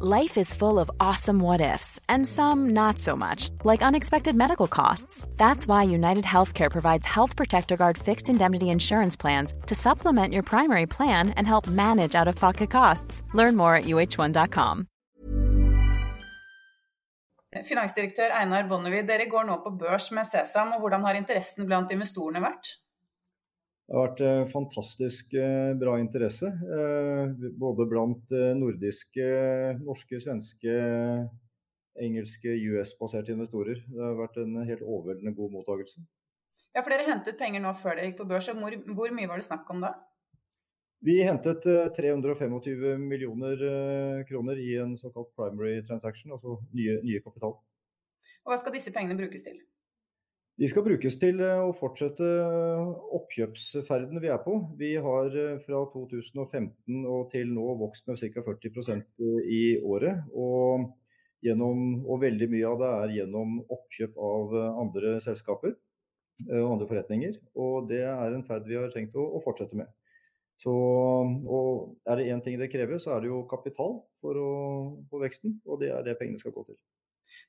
Life is full of awesome what ifs, and some not so much, like unexpected medical costs. That's why United Healthcare provides Health Protector Guard fixed indemnity insurance plans to supplement your primary plan and help manage out of pocket costs. Learn more at uh1.com. Finansdirektør Einar Bonnevie, dere går nå på børs med Sesam, og hvordan har interessen blant investorene vært? Det har vært eh, fantastisk eh, bra interesse. Eh, både blant nordiske, norske, svenske, engelske, US-baserte investorer. Det har vært en helt overveldende god mottakelse. Ja, for Dere hentet penger nå før dere gikk på børs. Hvor, hvor mye var det snakk om da? Vi hentet 325 millioner kroner i en såkalt primary transaction, altså nye, nye kapital. Og Hva skal disse pengene brukes til? De skal brukes til eh, å fortsette eh, oppkjøpsferden vi er på. Vi har eh, fra 2015 og til nå vokst med ca. 40% i året. Og, gjennom, og, veldig mye av det er gjennom oppkjøp av andre selskaper og andre forretninger. Og det er en ferd vi har tenkt å, å fortsette med. Så, og er det én ting det krever, så er det jo kapital for, å, for veksten. Og det er det pengene skal gå til.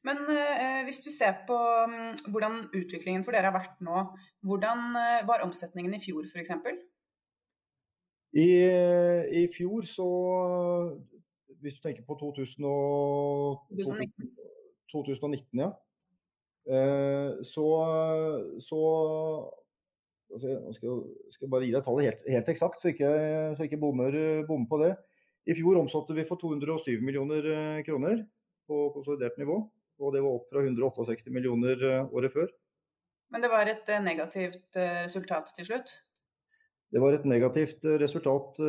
Men eh, hvis du ser på um, hvordan utviklingen for dere har vært nå, hvordan eh, var omsetningen i fjor f.eks.? I, I fjor så Hvis du tenker på 2000 og, 2019. 2019, ja. Eh, så, så altså, Jeg skal, skal bare gi deg tallet helt, helt eksakt, så ikke, så ikke bommer, bommer på det. I fjor omsatte vi for 207 millioner kroner på konsolidert nivå og det var opp fra 168 millioner eh, året før. Men det var et eh, negativt eh, resultat til slutt? Det var et negativt resultat,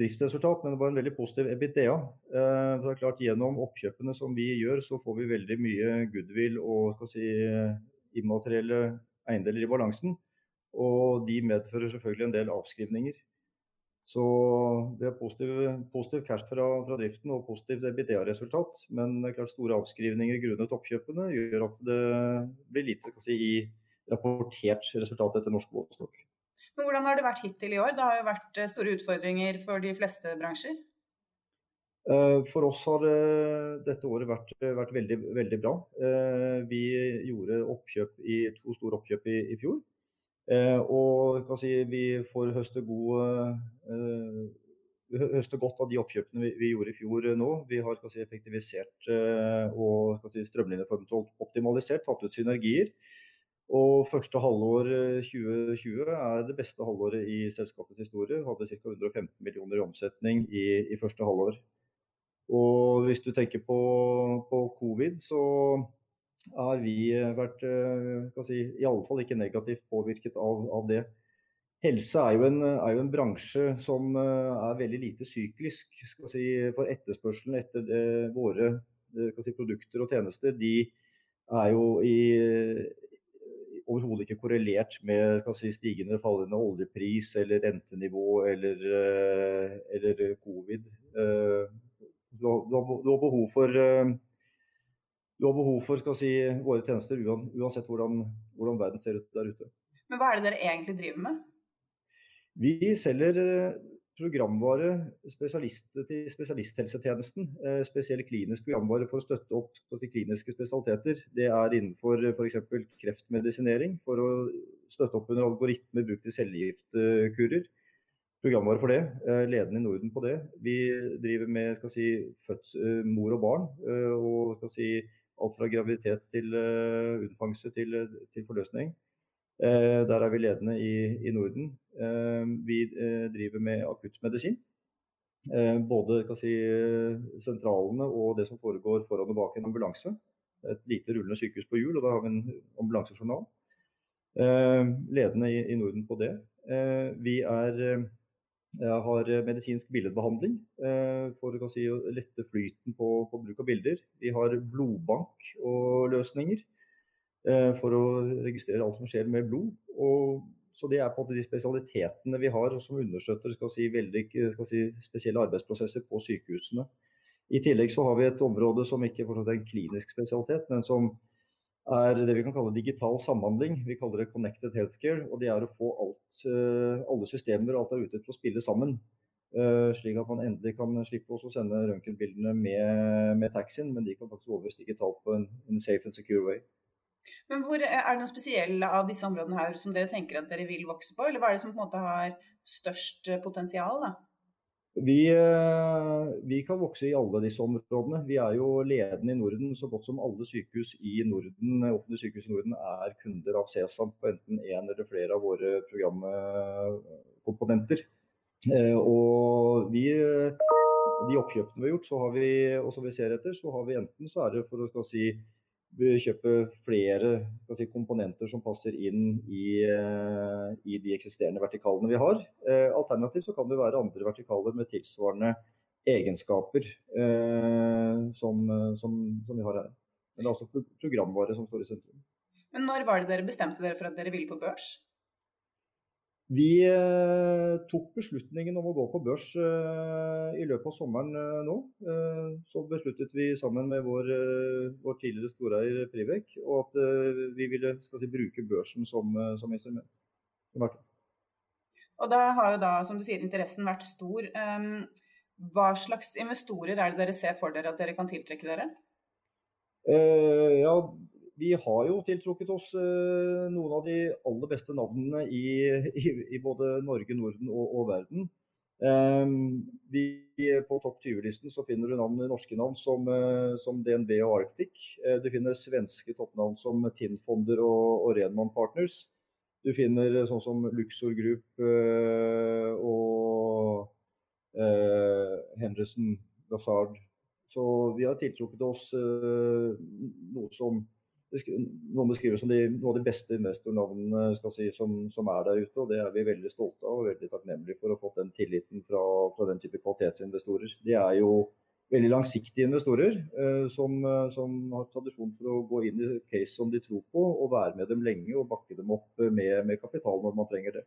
driftsresultat, men det var en veldig positiv EBITDA. Det er klart Gjennom oppkjøpene som vi gjør, så får vi veldig mye goodwill og si, immaterielle eiendeler i balansen. Og de medfører selvfølgelig en del avskrivninger. Så vi har positiv, positiv cash fra, fra, driften og positivt EBITDA-resultat. Men klart store avskrivninger grunnet oppkjøpene gjør at det blir lite si, i rapportert resultat etter norsk målestokk. Men Hvordan har det vært hittil i år? Det har jo vært eh, store utfordringer for de fleste bransjer? Eh, for oss har dette året vært, vært veldig, veldig, bra. Eh, vi gjorde oppkjøp i, to store oppkjøp i, i fjor. Eh, og si, vi får høste, gode, eh, høste godt av de oppkjøpene vi, vi gjorde i fjor eh, nå. Vi har si, effektivisert og si, strømlinjeformet og optimalisert, tatt ut synergier. Og første halvår 2020 er det beste halvåret i selskapets historie. Hadde ca. 115 millioner i omsetning i, i, første halvår. Og hvis du tenker på, på covid, så har vi eh, vært eh, si, i alle fall ikke negativt påvirket av, av det. Helse er jo, en, er jo, en, bransje som eh, er veldig lite syklisk. Si, for etterspørselen etter det, våre si, produkter og tjenester, de er jo i overhodet ikke korrelert med si, stigende eller fallende oljepris eller rentenivå eller, eller covid. Du har, du har behov for du har behov for skal si, våre tjenester uansett hvordan, hvordan, verden ser ut der ute. Men hva er det dere egentlig driver med? Vi selger eh, programvare spesialist til spesialisthelsetjenesten. Eh, spesiell klinisk programvare for å støtte opp si, kliniske spesialiteter. Det er innenfor f.eks. kreftmedisinering, for å støtte opp under algoritmer brukt i cellegiftkurer. Programvare for det. Eh, ledende i Norden på det. Vi driver med si, føds, mor og barn. og skal si, alt fra graviditet til uh, unnfangelse til, til forløsning. Uh, der er vi ledende i, i Norden. Uh, vi driver med akuttmedisin. både si, sentralene og det som foregår foran og bak en ambulanse. Et lite rullende sykehus på hjul, og da har vi en ambulansejournal. Ledende i Norden på det. Vi er jeg har eh, medisinsk billedbehandling eh, for si, å lette flyten på, på, bruk av bilder. Vi har blodbank og løsninger eh, for å registrere alt som skjer med blod. Og, så Det er på en måte de spesialitetene vi har som understøtter si, veldig si, spesielle arbeidsprosesser på sykehusene. I tillegg så har vi et område som ikke er en klinisk spesialitet, men som er det vi kan kalle digital samhandling. Vi kaller det connected healthcare. og Det er å få alt, eh, alle systemer og alt der ute til å spille sammen. Uh, slik at man endelig kan slippe å sende røntgenbildene med, med, taxien, men de kan faktisk overføres digitalt på en, en, safe and secure way. Men hvor, Er det noe spesielle av disse områdene her som dere tenker at dere vil vokse på, eller hva er det som på en måte har størst potensial? da? Vi, eh, vi, kan vokse i alle disse områdene. Vi er jo ledende i Norden. Så godt som alle sykehus i Norden, offentlige sykehus i Norden er kunder av Sesam på enten én eller flere av våre programkomponenter. Eh, og vi, de oppkjøpene vi har gjort, så har vi, og som vi ser etter, så har vi enten så er det for å si kjøpe flere si, komponenter som passer inn i, eh, i, de eksisterende vertikalene vi har. Eh, alternativt så kan det være andre vertikaler med tilsvarende egenskaper eh, som, som, som, vi har her. Men det er altså programvare som står i sentrum. Men når var det dere bestemte dere for at dere ville på børs? Vi eh, tok beslutningen om å gå på børs eh, i løpet av sommeren eh, nå. Så besluttet vi sammen med vår, vår tidligere storeier Privek og at vi ville si, bruke børsen som, som instrument. Og da har jo da, som du sier, interessen vært stor. Ehm, hva slags investorer er det dere ser for dere at dere kan tiltrekke dere? ja, vi har jo tiltrukket oss eh, noen av de aller beste navnene i, i, i både Norge, Norden og, og verden. Um, vi, på topp 20-listen så finner du navn, norske navn som, uh, som DNB og Arctic. Uh, du finner svenske toppnavn som Tinnfonder og, og Renman Partners. Du finner sånn som Luxor Group og Henderson Lazard. Så vi har tiltrukket oss noe som noen beskriver som de, noen av de beste investornavnene si, som, som, er der ute. og Det er vi veldig stolte av og veldig takknemlige for å ha fått den tilliten fra, fra, den type kvalitetsinvestorer. De er jo veldig langsiktige investorer eh, som, eh, som, har tradisjon for å gå inn i case som de tror på, og være med dem lenge og bakke dem opp med, med kapital når man trenger det.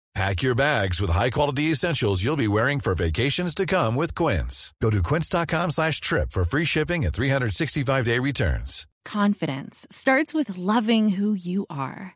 Pack your bags with high-quality essentials you'll be wearing for vacations to come with Quince. Go to quince.com slash trip for free shipping and 365-day returns. Confidence starts with loving who you are.